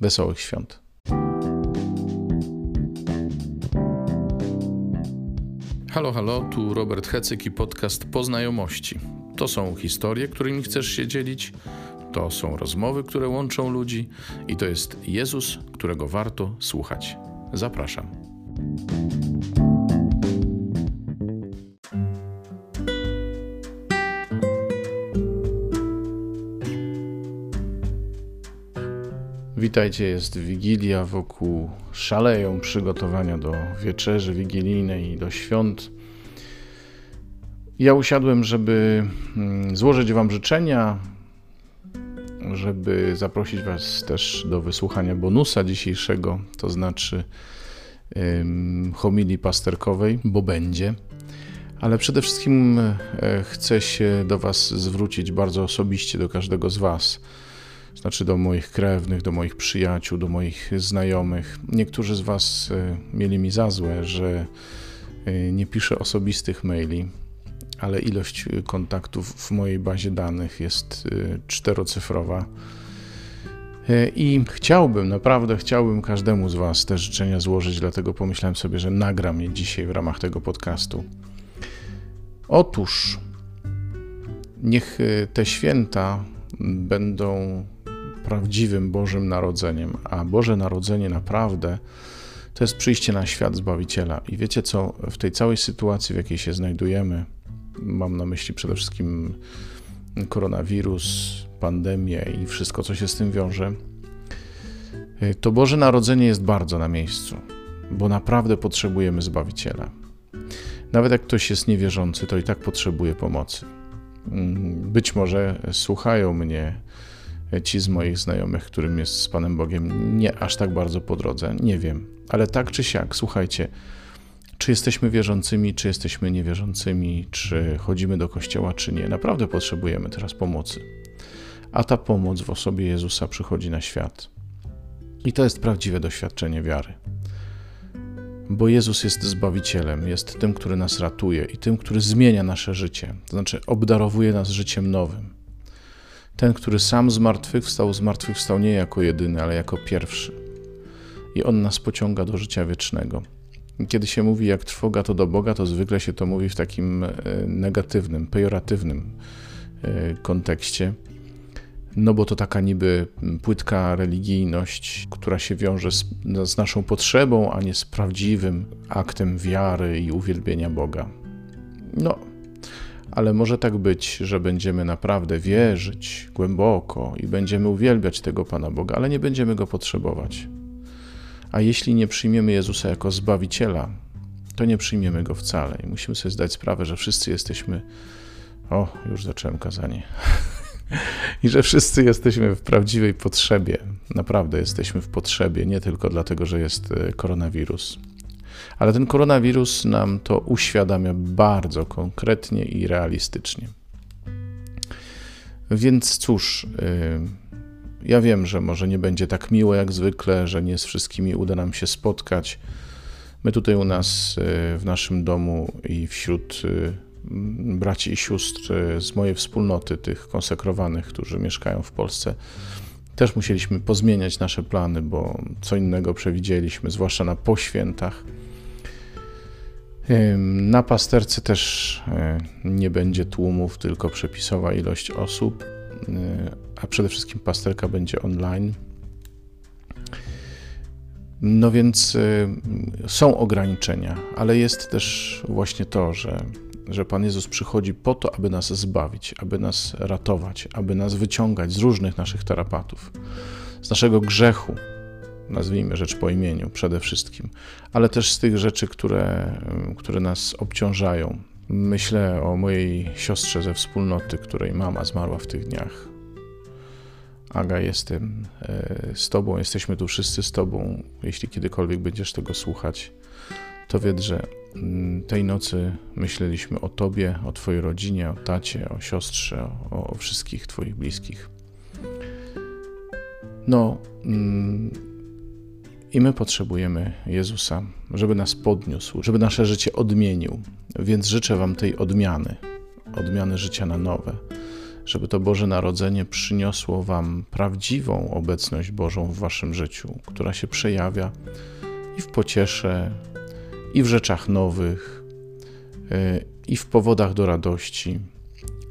Wesołych świąt. Halo, halo, tu Robert Hecyk i podcast Poznajomości. To są historie, którymi chcesz się dzielić, to są rozmowy, które łączą ludzi i to jest Jezus, którego warto słuchać. Zapraszam. Witajcie, jest Wigilia, wokół szaleją przygotowania do wieczerzy wigilijnej i do świąt. Ja usiadłem, żeby mm, złożyć Wam życzenia, żeby zaprosić Was też do wysłuchania bonusa dzisiejszego, to znaczy homilii pasterkowej, bo będzie. Ale przede wszystkim e, chcę się do Was zwrócić bardzo osobiście, do każdego z Was znaczy do moich krewnych, do moich przyjaciół, do moich znajomych. Niektórzy z Was e, mieli mi za złe, że e, nie piszę osobistych maili, ale ilość kontaktów w mojej bazie danych jest e, czterocyfrowa. I chciałbym, naprawdę chciałbym każdemu z Was te życzenia złożyć, dlatego pomyślałem sobie, że nagram je dzisiaj w ramach tego podcastu. Otóż, niech te święta będą prawdziwym Bożym Narodzeniem, a Boże Narodzenie naprawdę to jest przyjście na świat Zbawiciela. I wiecie co, w tej całej sytuacji, w jakiej się znajdujemy, mam na myśli przede wszystkim koronawirus, pandemię i wszystko, co się z tym wiąże, to Boże Narodzenie jest bardzo na miejscu, bo naprawdę potrzebujemy Zbawiciela. Nawet jak ktoś jest niewierzący, to i tak potrzebuje pomocy. Być może słuchają mnie ci z moich znajomych, którym jest z Panem Bogiem nie aż tak bardzo po drodze. Nie wiem, ale tak czy siak, słuchajcie, czy jesteśmy wierzącymi, czy jesteśmy niewierzącymi, czy chodzimy do kościoła, czy nie, naprawdę potrzebujemy teraz pomocy. A ta pomoc w osobie Jezusa przychodzi na świat. I to jest prawdziwe doświadczenie wiary. Bo Jezus jest Zbawicielem, jest tym, który nas ratuje i tym, który zmienia nasze życie, to znaczy obdarowuje nas życiem nowym. Ten, który sam zmartwychwstał, zmartwychwstał nie jako jedyny, ale jako pierwszy. I on nas pociąga do życia wiecznego. Kiedy się mówi jak trwoga to do Boga, to zwykle się to mówi w takim e, negatywnym, pejoratywnym e, kontekście. No bo to taka niby płytka religijność, która się wiąże z, z naszą potrzebą, a nie z prawdziwym aktem wiary i uwielbienia Boga. No, ale może tak być, że będziemy naprawdę wierzyć głęboko i będziemy uwielbiać tego Pana Boga, ale nie będziemy go potrzebować. A jeśli nie przyjmiemy Jezusa jako Zbawiciela, to nie przyjmiemy go wcale. I musimy sobie zdać sprawę, że wszyscy jesteśmy. O, już zacząłem kazanie. I że wszyscy jesteśmy w prawdziwej potrzebie. Naprawdę jesteśmy w potrzebie, nie tylko dlatego, że jest e, koronawirus. Ale ten koronawirus nam to uświadamia bardzo konkretnie i realistycznie. Więc cóż, y, ja wiem, że może nie będzie tak miło jak zwykle, że nie z wszystkimi uda nam się spotkać. My tutaj u nas y, w naszym domu i wśród y, braci i sióstr z mojej wspólnoty, tych konsekrowanych, którzy mieszkają w Polsce, też musieliśmy pozmieniać nasze plany, bo co innego przewidzieliśmy, zwłaszcza na poświętach. Na pasterce też nie będzie tłumów, tylko przepisowa ilość osób, e, a przede wszystkim pasterka będzie online. No więc są ograniczenia, ale jest też właśnie to, że, że Pan Jezus przychodzi po to, aby nas zbawić, aby nas ratować, aby nas wyciągać z różnych naszych tarapatów, z naszego grzechu, nazwijmy rzecz po imieniu przede wszystkim, ale też z tych rzeczy, które, które nas obciążają. Myślę o mojej siostrze ze wspólnoty, której mama zmarła w tych dniach. Aga, jestem e, z Tobą, jesteśmy tu wszyscy z Tobą. Jeśli kiedykolwiek będziesz tego słuchać, to wiedz, że mm, tej nocy myśleliśmy o Tobie, o Twojej rodzinie, o tacie, o siostrze, o, o wszystkich Twoich bliskich. No, mm, i my potrzebujemy Jezusa, żeby nas podniósł, żeby nasze życie odmienił. Więc życzę Wam tej odmiany, odmiany życia na nowe. żeby to Boże Narodzenie przyniosło Wam prawdziwą obecność Bożą w Waszym życiu, która się przejawia i w pociesze, i w rzeczach nowych, y, i w powodach do radości,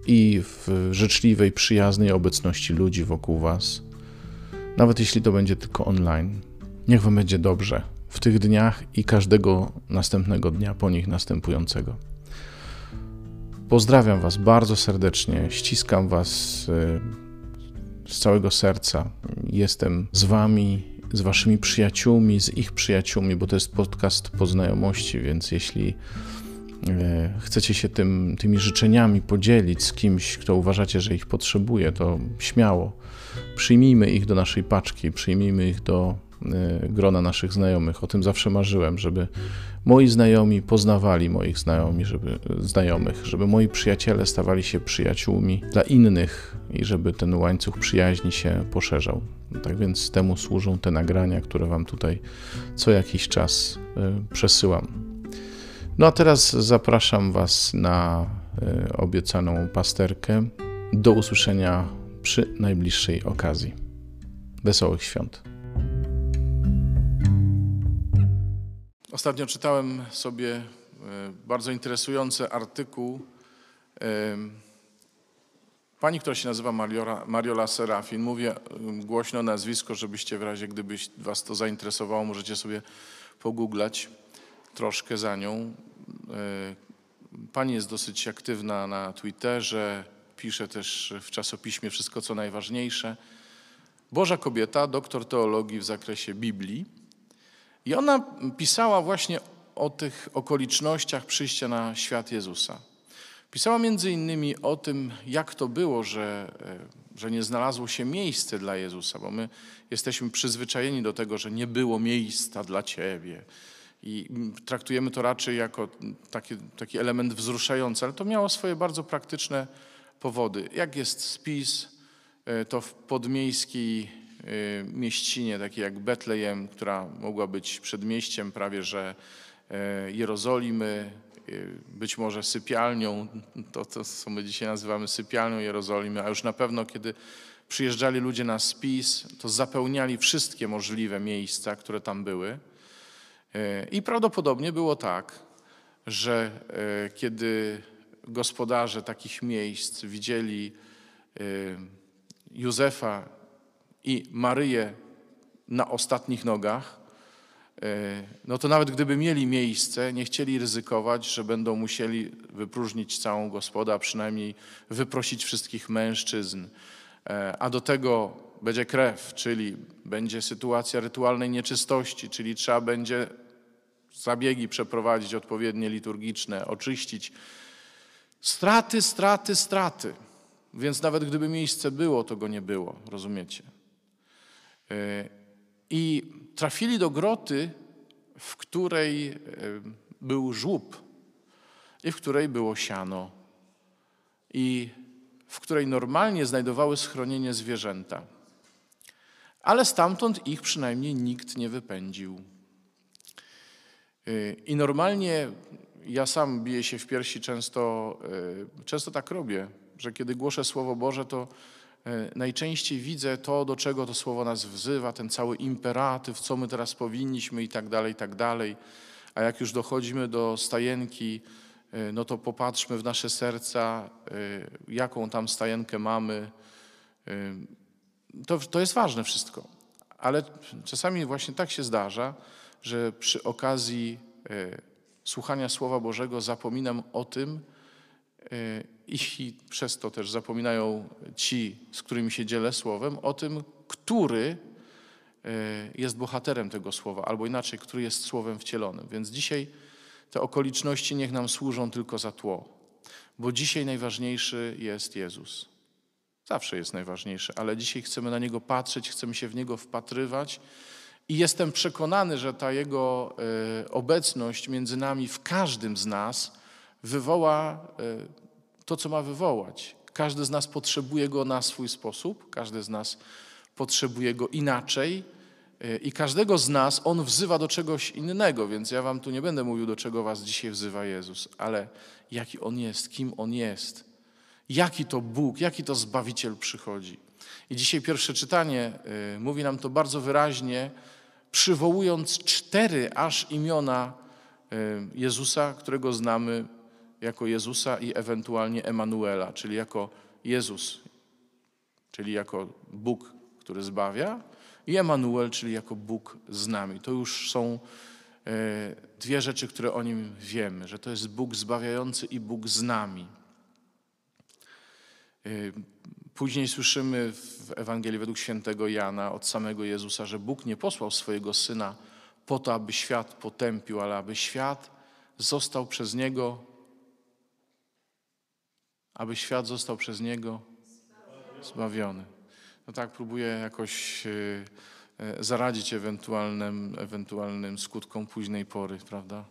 i w życzliwej, przyjaznej obecności ludzi wokół Was, nawet jeśli to będzie tylko online. Niech Wam będzie dobrze w tych dniach i każdego następnego dnia po nich następującego. Pozdrawiam Was bardzo serdecznie, ściskam Was y, z całego serca. Jestem z Wami, z Waszymi przyjaciółmi, z ich przyjaciółmi, bo to jest podcast po znajomości, więc jeśli y, chcecie się tym, tymi życzeniami podzielić z kimś, kto uważacie, że ich potrzebuje, to śmiało przyjmijmy ich do naszej paczki, przyjmijmy ich do grona naszych znajomych. O tym zawsze marzyłem, żeby moi znajomi poznawali moich znajomi, żeby, znajomych, żeby moi przyjaciele stawali się przyjaciółmi dla innych i żeby ten łańcuch przyjaźni się poszerzał. Tak więc temu służą te nagrania, które Wam tutaj co jakiś czas y, przesyłam. No a teraz zapraszam Was na y, obiecaną pasterkę. Do usłyszenia przy najbliższej okazji. Wesołych świąt. Ostatnio czytałem sobie e, bardzo interesujący artykuł e, pani, która się nazywa Mariola, Mariola Serafin. Mówię e, głośno nazwisko, żebyście w razie, gdyby was to zainteresowało, możecie sobie pogooglać troszkę za nią. Pani jest dosyć aktywna na Twitterze, pisze też w czasopiśmie Wszystko co najważniejsze. Boża kobieta, doktor teologii w zakresie Biblii. I ona pisała właśnie o tych okolicznościach przyjścia na świat Jezusa. Pisała między innymi o tym, jak to było, że, e, że nie znalazło się miejsce dla Jezusa, bo my jesteśmy przyzwyczajeni do tego, że nie było miejsca dla Ciebie. I traktujemy to raczej jako taki, taki element wzruszający, ale to miało swoje bardzo praktyczne powody. Jak jest spis, e, to w podmiejskiej mieścinie, takiej jak Betlejem, która mogła być przedmieściem prawie że e, Jerozolimy, być może sypialnią, to, to co my dzisiaj nazywamy sypialnią Jerozolimy, a już na pewno kiedy przyjeżdżali ludzie na spis, to zapełniali wszystkie możliwe miejsca, które tam były. I prawdopodobnie było tak, że kiedy gospodarze takich miejsc widzieli y, Józefa i Maryję na ostatnich nogach, y, no to nawet gdyby mieli miejsce, nie chcieli ryzykować, że będą musieli wypróżnić całą gospodę, a przynajmniej wyprosić wszystkich mężczyzn. E, a do tego będzie krew, czyli będzie sytuacja rytualnej nieczystości, czyli trzeba będzie zabiegi przeprowadzić odpowiednie liturgiczne, oczyścić Straty, straty, straty. Więc nawet gdyby miejsce było, to go nie było, rozumiecie? I trafili do groty, w której e, był żłób i w której było siano i w której normalnie znajdowały schronienie zwierzęta. Ale stamtąd ich przynajmniej nikt nie wypędził. E, I normalnie ja sam biję się w piersi często, e, często tak robię, że kiedy głoszę Słowo Boże, to najczęściej widzę to, do czego to Słowo nas wzywa, ten cały imperatyw, co my teraz powinniśmy i tak dalej, i tak dalej. A jak już dochodzimy do stajenki, e, no to popatrzmy w nasze serca, jaką tam stajenkę mamy. To, to jest ważne wszystko. Ale czasami właśnie tak się zdarza, że przy okazji słuchania Słowa Bożego zapominam o tym e, i przez to też zapominają ci, z którymi się dzielę Słowem, o tym, który e, jest bohaterem tego Słowa, albo inaczej, który jest Słowem wcielonym. Więc dzisiaj te okoliczności niech nam służą tylko za tło, bo dzisiaj najważniejszy jest Jezus. Zawsze jest najważniejszy, ale dzisiaj chcemy na Niego patrzeć, chcemy się w Niego wpatrywać i jestem przekonany, że ta Jego e, obecność między nami w każdym z nas wywoła e, to, co ma wywołać. Każdy z nas potrzebuje Go na swój sposób, każdy z nas potrzebuje Go inaczej e, i każdego z nas On wzywa do czegoś innego, więc ja Wam tu nie będę mówił, do czego Was dzisiaj wzywa Jezus, ale jaki On jest, kim On jest, jaki to Bóg, jaki to Zbawiciel przychodzi. I dzisiaj pierwsze czytanie y, mówi nam to bardzo wyraźnie, przywołując cztery aż imiona Jezusa, którego znamy jako Jezusa i ewentualnie Emanuela, czyli jako Jezus, czyli jako Bóg, który zbawia, i Emanuel, czyli jako Bóg z nami. To już są e, dwie rzeczy, które o nim wiemy, że to jest Bóg zbawiający i Bóg z nami. E, później słyszymy w Ewangelii według świętego Jana od samego Jezusa, że Bóg nie posłał swojego Syna po to, aby świat potępił, ale aby świat został przez Niego, aby świat został przez Niego zbawiony no tak, próbuję jakoś e, e, zaradzić ewentualnym, ewentualnym skutkom późnej pory, prawda?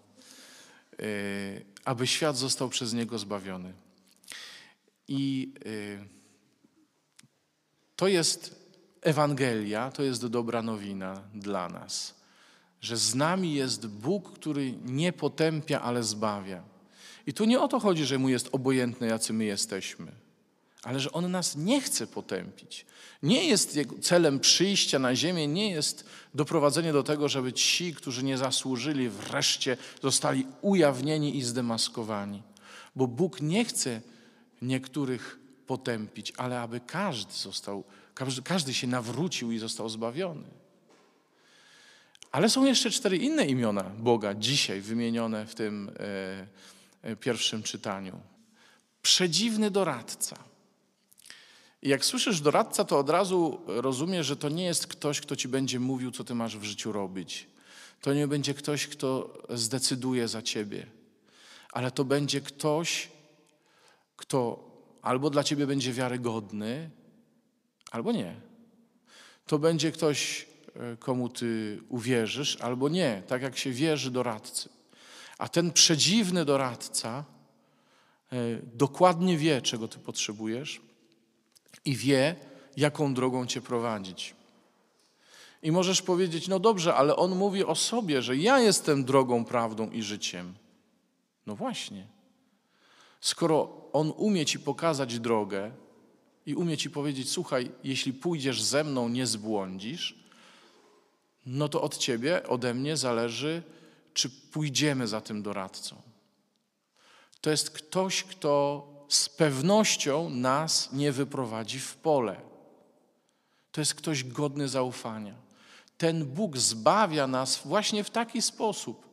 E, aby świat został przez Niego zbawiony. I to jest Ewangelia, to jest dobra nowina dla nas, że z nami jest Bóg, który nie potępia, ale zbawia. I tu nie o to chodzi, że Mu jest obojętne, jacy my jesteśmy ale że On nas nie chce potępić. Nie jest jego celem przyjścia na ziemię, nie jest doprowadzenie do tego, żeby ci, którzy nie zasłużyli, wreszcie zostali ujawnieni i zdemaskowani. Bo Bóg nie chce niektórych potępić, ale aby każdy został, każdy, każdy się nawrócił i został zbawiony. Ale są jeszcze cztery inne imiona Boga dzisiaj wymienione w tym e pierwszym czytaniu. Przedziwny doradca. Jak słyszysz doradca, to od razu rozumiesz, że to nie jest ktoś, kto ci będzie mówił, co ty masz w życiu robić. To nie będzie ktoś, kto zdecyduje za ciebie, ale to będzie ktoś, kto albo dla ciebie będzie wiarygodny, albo nie. To będzie ktoś, e, komu ty uwierzysz, albo nie, tak jak się wierzy doradcy. A ten przedziwny doradca e, dokładnie wie, czego ty potrzebujesz i wie, jaką drogą cię prowadzić. I możesz powiedzieć, no dobrze, ale on mówi o sobie, że ja jestem drogą, prawdą i życiem. No właśnie. Skoro on umie ci pokazać drogę i umie ci powiedzieć, słuchaj, jeśli pójdziesz ze mną, nie zbłądzisz, no to od ciebie, ode mnie zależy, czy pójdziemy za tym doradcą. To jest ktoś, kto z pewnością nas nie wyprowadzi w pole. To jest ktoś godny zaufania. Ten Bóg zbawia nas właśnie w taki sposób,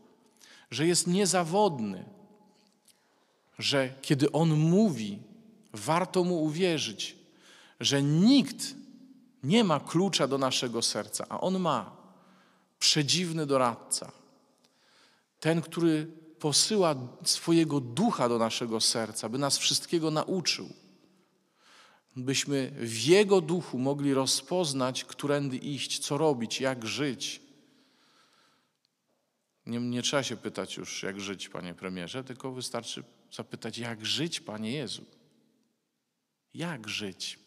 że jest niezawodny, że kiedy On mówi, warto Mu uwierzyć, że nikt nie ma klucza do naszego serca, a On ma. Przedziwny doradca. Ten, który posyła swojego ducha do naszego serca, by nas wszystkiego nauczył. Byśmy w Jego duchu mogli rozpoznać, którędy iść, co robić, jak żyć. Nie, nie trzeba się pytać już, jak żyć, panie premierze, tylko wystarczy zapytać, jak żyć, panie Jezu. Jak żyć?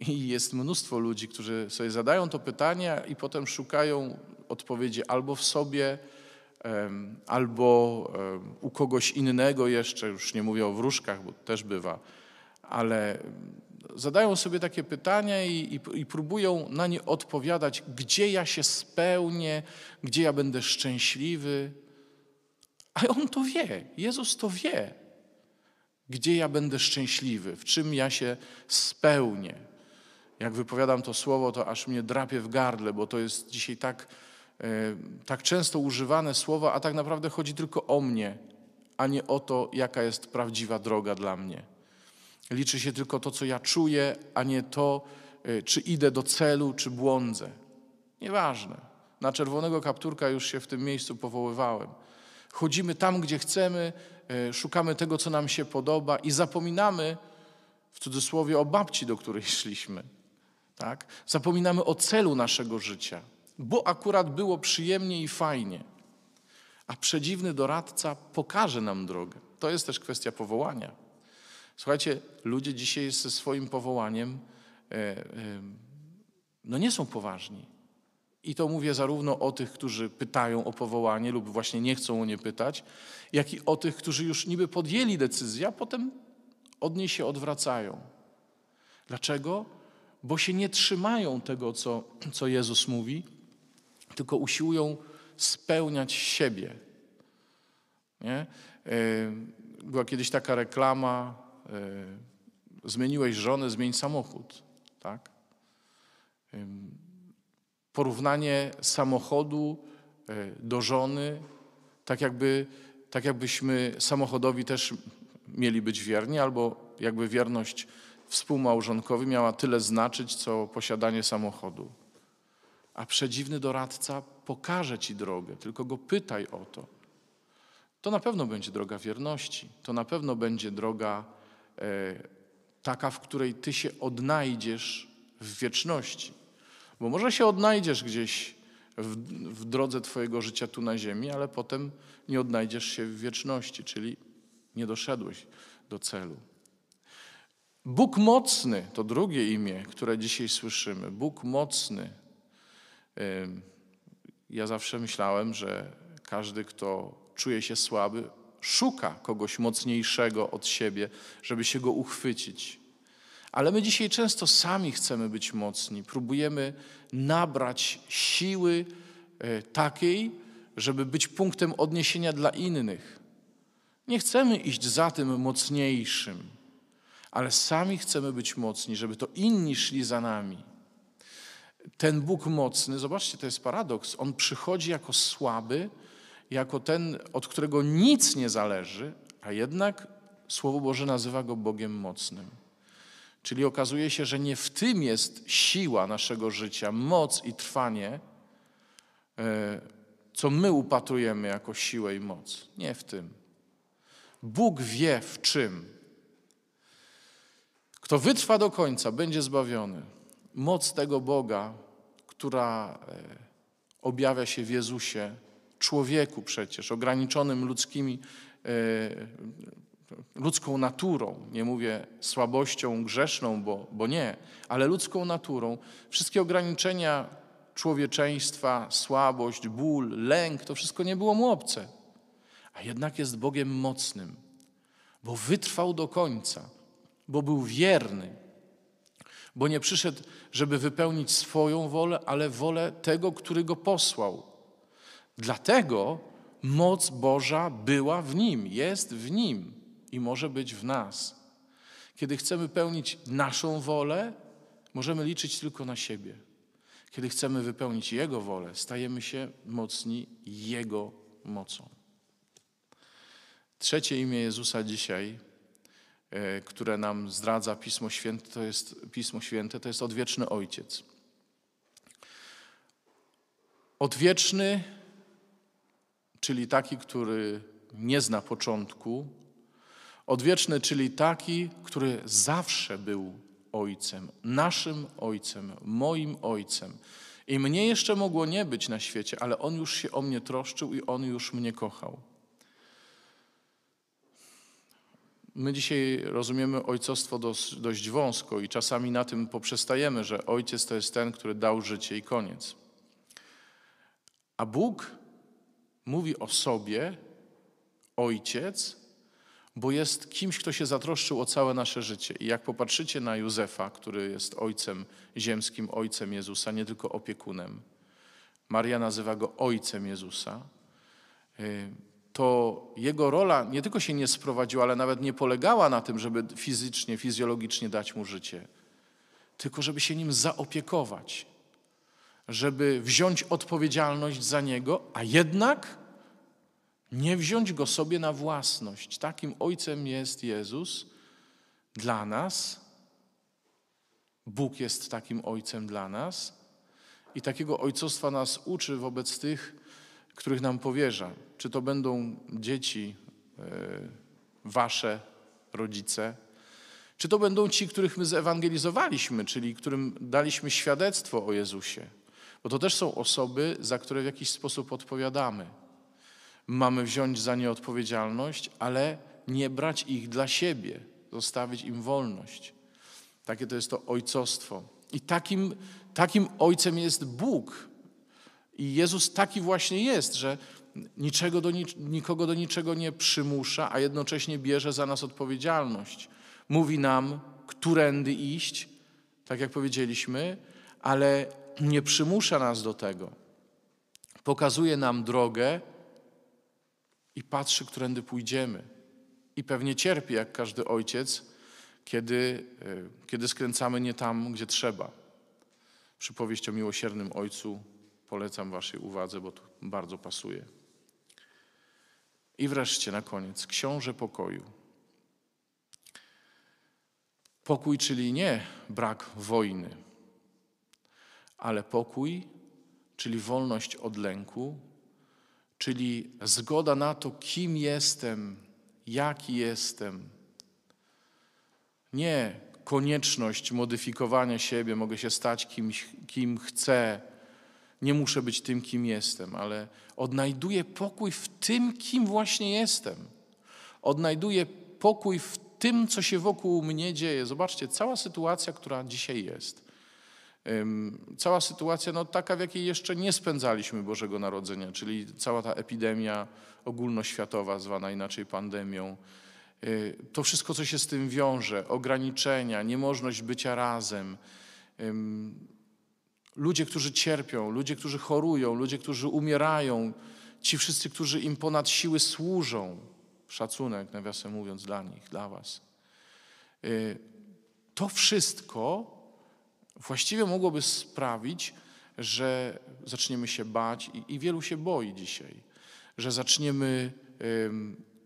I jest mnóstwo ludzi, którzy sobie zadają to pytanie i potem szukają odpowiedzi albo w sobie, albo u kogoś innego jeszcze, już nie mówię o wróżkach, bo też bywa, ale zadają sobie takie pytania i, i, i, próbują na nie odpowiadać, gdzie ja się spełnię, gdzie ja będę szczęśliwy. A on to wie, Jezus to wie, gdzie ja będę szczęśliwy, w czym ja się spełnię. Jak wypowiadam to słowo, to aż mnie drapie w gardle, bo to jest dzisiaj tak tak często używane słowa, a tak naprawdę chodzi tylko o mnie, a nie o to, jaka jest prawdziwa droga dla mnie. Liczy się tylko to, co ja czuję, a nie to, e, czy idę do celu, czy błądzę. Nieważne. Na czerwonego kapturka już się w tym miejscu powoływałem. Chodzimy tam, gdzie chcemy, e, szukamy tego, co nam się podoba i zapominamy, w cudzysłowie, o babci, do której szliśmy. Tak? Zapominamy o celu naszego życia bo akurat było przyjemnie i fajnie. A przedziwny doradca pokaże nam drogę. To jest też kwestia powołania. Słuchajcie, ludzie dzisiaj ze swoim powołaniem e, e, no nie są poważni. I to mówię zarówno o tych, którzy pytają o powołanie lub właśnie nie chcą o nie pytać, jak i o tych, którzy już niby podjęli decyzję, a potem od niej się odwracają. Dlaczego? Bo się nie trzymają tego, co, co Jezus mówi, tylko usiłują spełniać siebie. Nie? E, była kiedyś taka reklama, e, zmieniłeś żonę, zmień samochód. Tak? Porównanie samochodu e, do żony, tak, jakby, tak jakbyśmy samochodowi też mieli być wierni, albo jakby wierność współmałżonkowi miała tyle znaczyć, co posiadanie samochodu. A przedziwny doradca pokaże ci drogę, tylko go pytaj o to. To na pewno będzie droga wierności, to na pewno będzie droga e, taka, w której ty się odnajdziesz w wieczności. Bo może się odnajdziesz gdzieś w, w drodze twojego życia tu na ziemi, ale potem nie odnajdziesz się w wieczności, czyli nie doszedłeś do celu. Bóg mocny to drugie imię, które dzisiaj słyszymy. Bóg mocny. Ja zawsze myślałem, że każdy, kto czuje się słaby, szuka kogoś mocniejszego od siebie, żeby się go uchwycić. Ale my dzisiaj często sami chcemy być mocni. Próbujemy nabrać siły e, takiej, żeby być punktem odniesienia dla innych. Nie chcemy iść za tym mocniejszym, ale sami chcemy być mocni, żeby to inni szli za nami. Ten Bóg mocny, zobaczcie, to jest paradoks, on przychodzi jako słaby, jako ten, od którego nic nie zależy, a jednak Słowo Boże nazywa go Bogiem mocnym. Czyli okazuje się, że nie w tym jest siła naszego życia, moc i trwanie, e, co my upatrujemy jako siłę i moc. Nie w tym. Bóg wie w czym. Kto wytrwa do końca, będzie zbawiony. Moc tego Boga, która e, objawia się w Jezusie, człowieku przecież, ograniczonym ludzkimi, e, ludzką naturą, nie mówię słabością grzeszną, bo, bo nie, ale ludzką naturą. Wszystkie ograniczenia człowieczeństwa, słabość, ból, lęk, to wszystko nie było mu obce. A jednak jest Bogiem mocnym, bo wytrwał do końca, bo był wierny, bo nie przyszedł, żeby wypełnić swoją wolę, ale wolę tego, który go posłał. Dlatego moc Boża była w nim, jest w nim i może być w nas. Kiedy chcemy pełnić naszą wolę, możemy liczyć tylko na siebie. Kiedy chcemy wypełnić Jego wolę, stajemy się mocni Jego mocą. Trzecie imię Jezusa dzisiaj, które nam zdradza Pismo Święte, to jest, Pismo Święte, to jest odwieczny Ojciec. Odwieczny, czyli taki, który nie zna początku. Odwieczny, czyli taki, który zawsze był Ojcem, naszym Ojcem, moim Ojcem. I mnie jeszcze mogło nie być na świecie, ale On już się o mnie troszczył i On już mnie kochał. My dzisiaj rozumiemy ojcostwo dość, wąsko i czasami na tym poprzestajemy, że ojciec to jest ten, który dał życie i koniec. A Bóg mówi o sobie, ojciec, bo jest kimś, kto się zatroszczył o całe nasze życie. I jak popatrzycie na Józefa, który jest ojcem ziemskim, ojcem Jezusa, nie tylko opiekunem, Maria nazywa go ojcem Jezusa. To jego rola nie tylko się nie sprowadziła, ale nawet nie polegała na tym, żeby fizycznie, fizjologicznie dać mu życie, tylko żeby się nim zaopiekować, żeby wziąć odpowiedzialność za niego, a jednak nie wziąć go sobie na własność. Takim ojcem jest Jezus dla nas. Bóg jest takim ojcem dla nas. I takiego ojcostwa nas uczy wobec tych, których nam powierza. Czy to będą dzieci, e, wasze rodzice, czy to będą ci, których my zewangelizowaliśmy, czyli którym daliśmy świadectwo o Jezusie. Bo to też są osoby, za które w jakiś sposób odpowiadamy. Mamy wziąć za nie odpowiedzialność, ale nie brać ich dla siebie, zostawić im wolność. Takie to jest to ojcostwo. I takim, takim ojcem jest Bóg. I Jezus taki właśnie jest, że niczego do, nikogo do niczego nie przymusza, a jednocześnie bierze za nas odpowiedzialność. mówi nam, którędy iść, tak jak powiedzieliśmy, ale nie przymusza nas do tego. Pokazuje nam drogę i patrzy, którędy pójdziemy. I pewnie cierpi, jak każdy ojciec, kiedy, e, kiedy skręcamy nie tam, gdzie trzeba. Przypowieść o miłosiernym ojcu polecam Waszej uwadze, bo to bardzo pasuje. I wreszcie na koniec, książę pokoju. Pokój, czyli nie brak wojny, ale pokój, czyli wolność od lęku, czyli zgoda na to, kim jestem, jaki jestem. Nie konieczność modyfikowania siebie, mogę się stać kimś, kim chcę, nie muszę być tym, kim jestem, ale odnajduję pokój w tym, kim właśnie jestem. Odnajduję pokój w tym, co się wokół mnie dzieje. Zobaczcie, cała sytuacja, która dzisiaj jest. Cała sytuacja, no taka, w jakiej jeszcze nie spędzaliśmy Bożego Narodzenia, czyli cała ta epidemia ogólnoświatowa, zwana inaczej pandemią. Y, to wszystko, co się z tym wiąże, ograniczenia, niemożność bycia razem, ludzie, którzy cierpią, ludzie, którzy chorują, ludzie, którzy umierają, ci wszyscy, którzy im ponad siły służą. Szacunek, nawiasem mówiąc, dla nich, dla Was. Y, to wszystko właściwie mogłoby sprawić, że zaczniemy się bać i, i wielu się boi dzisiaj, że zaczniemy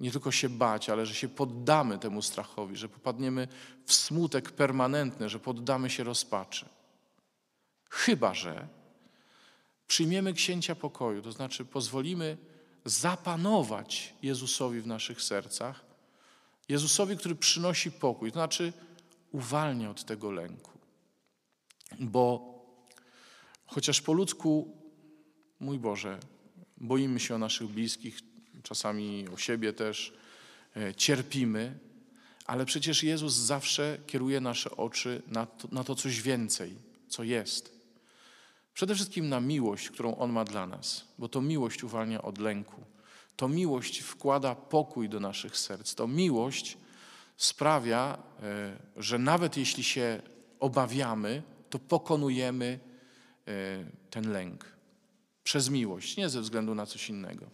nie tylko się bać, ale że się poddamy temu strachowi, że popadniemy w smutek permanentny, że poddamy się rozpaczy. Chyba, że przyjmiemy księcia pokoju, to znaczy pozwolimy zapanować Jezusowi w naszych sercach, Jezusowi, który przynosi pokój, to znaczy uwalnia od tego lęku. Bo chociaż po ludzku, mój Boże, boimy się o naszych bliskich, czasami o siebie też, e, cierpimy, ale przecież Jezus zawsze kieruje nasze oczy na to, na to coś więcej, co jest. Przede wszystkim na miłość, którą On ma dla nas, bo to miłość uwalnia od lęku. To miłość wkłada pokój do naszych serc. To miłość sprawia, e, że nawet jeśli się obawiamy, to pokonujemy e, ten lęk. Przez miłość, nie ze względu na coś innego.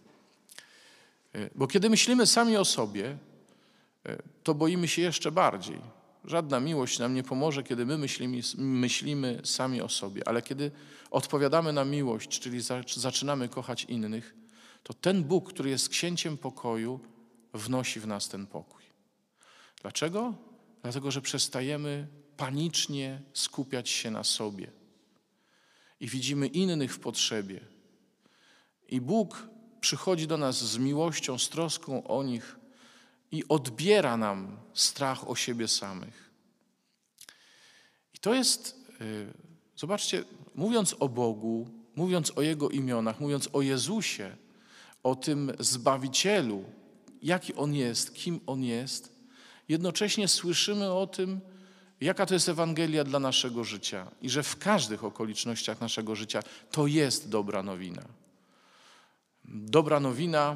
E, bo kiedy myślimy sami o sobie, to boimy się jeszcze bardziej. Żadna miłość nam nie pomoże, kiedy my myślimy, myślimy sami o sobie, ale kiedy odpowiadamy na miłość, czyli zaczynamy kochać innych, to ten Bóg, który jest księciem pokoju, wnosi w nas ten pokój. Dlaczego? Dlatego, że przestajemy panicznie skupiać się na sobie i widzimy innych w potrzebie. I Bóg przychodzi do nas z miłością, z troską o nich i odbiera nam strach o siebie samych. I to jest, y, zobaczcie, mówiąc o Bogu, mówiąc o Jego imionach, mówiąc o Jezusie, o tym Zbawicielu, jaki On jest, kim On jest, jednocześnie słyszymy o tym, jaka to jest Ewangelia dla naszego życia i że w każdych okolicznościach naszego życia to jest dobra nowina. Dobra nowina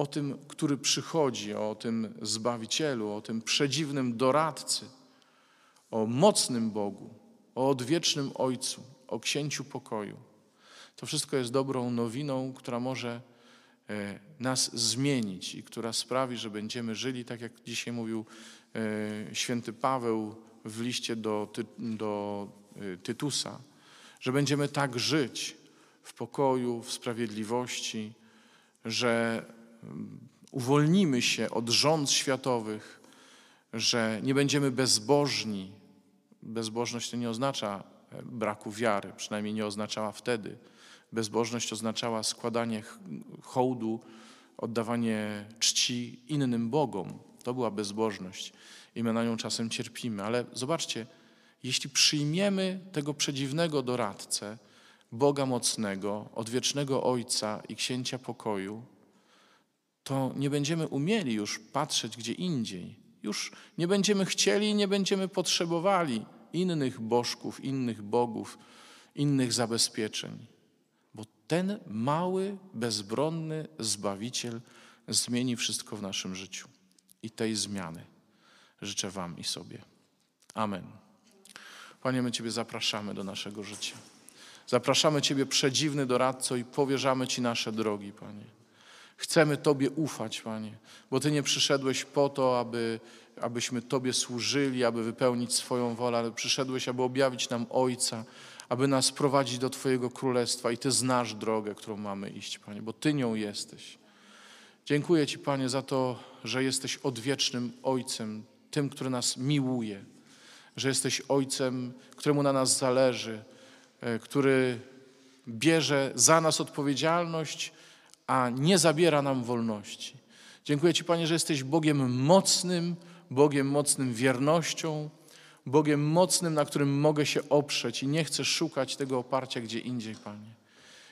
o tym, który przychodzi, o tym Zbawicielu, o tym przedziwnym doradcy, o mocnym Bogu, o odwiecznym Ojcu, o Księciu pokoju. To wszystko jest dobrą nowiną, która może e, nas zmienić i która sprawi, że będziemy żyli, tak jak dzisiaj mówił e, święty Paweł w liście do, do e, Tytusa, że będziemy tak żyć w pokoju, w sprawiedliwości, że uwolnimy się od rząd światowych, że nie będziemy bezbożni. Bezbożność to nie oznacza e, braku wiary, przynajmniej nie oznaczała wtedy. Bezbożność oznaczała składanie hołdu, oddawanie czci innym Bogom. To była bezbożność i my na nią czasem cierpimy. Ale zobaczcie, jeśli przyjmiemy tego przedziwnego doradcę, Boga mocnego, odwiecznego Ojca i Księcia pokoju, to nie będziemy umieli już patrzeć gdzie indziej. Już nie będziemy chcieli i nie będziemy potrzebowali innych bożków, innych bogów, innych zabezpieczeń. Bo ten mały, bezbronny Zbawiciel zmieni wszystko w naszym życiu. I tej zmiany życzę Wam i sobie. Amen. Panie, my Ciebie zapraszamy do naszego życia. Zapraszamy Ciebie, przedziwny doradco, i powierzamy Ci nasze drogi, Panie. Chcemy Tobie ufać, Panie, bo Ty nie przyszedłeś po to, aby, abyśmy Tobie służyli, aby wypełnić swoją wolę, ale przyszedłeś, aby objawić nam Ojca, aby nas prowadzić do Twojego Królestwa i Ty znasz drogę, którą mamy iść, Panie, bo Ty nią jesteś. Dziękuję Ci, Panie, za to, że jesteś odwiecznym Ojcem, tym, który nas miłuje, że jesteś Ojcem, któremu na nas zależy, e, który bierze za nas odpowiedzialność, a nie zabiera nam wolności. Dziękuję Ci, Panie, że jesteś Bogiem mocnym, Bogiem mocnym wiernością, Bogiem mocnym, na którym mogę się oprzeć i nie chcę szukać tego oparcia gdzie indziej, Panie.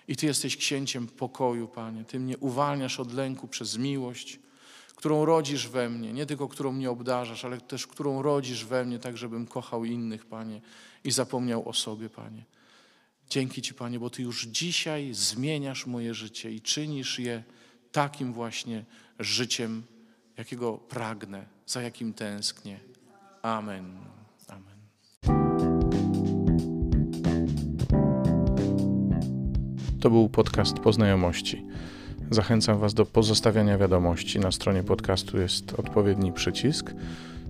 I Ty jesteś księciem pokoju, Panie. Ty mnie uwalniasz od lęku przez miłość, którą rodzisz we mnie, nie tylko którą mnie obdarzasz, ale też którą rodzisz we mnie, tak żebym kochał innych, Panie, i zapomniał o sobie, Panie. Dzięki Ci, Panie, bo Ty już dzisiaj zmieniasz moje życie i czynisz je takim właśnie życiem, jakiego pragnę, za jakim tęsknię. Amen. Amen. To był podcast Poznajomości. Zachęcam Was do pozostawiania wiadomości. Na stronie podcastu jest odpowiedni przycisk.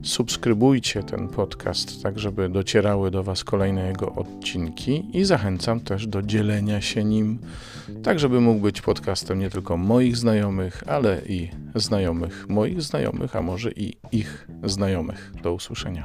Subskrybujcie ten podcast, tak żeby docierały do Was kolejne jego odcinki i zachęcam też do dzielenia się nim, tak żeby mógł być podcastem nie tylko moich znajomych, ale i znajomych moich znajomych, a może i ich znajomych. Do usłyszenia.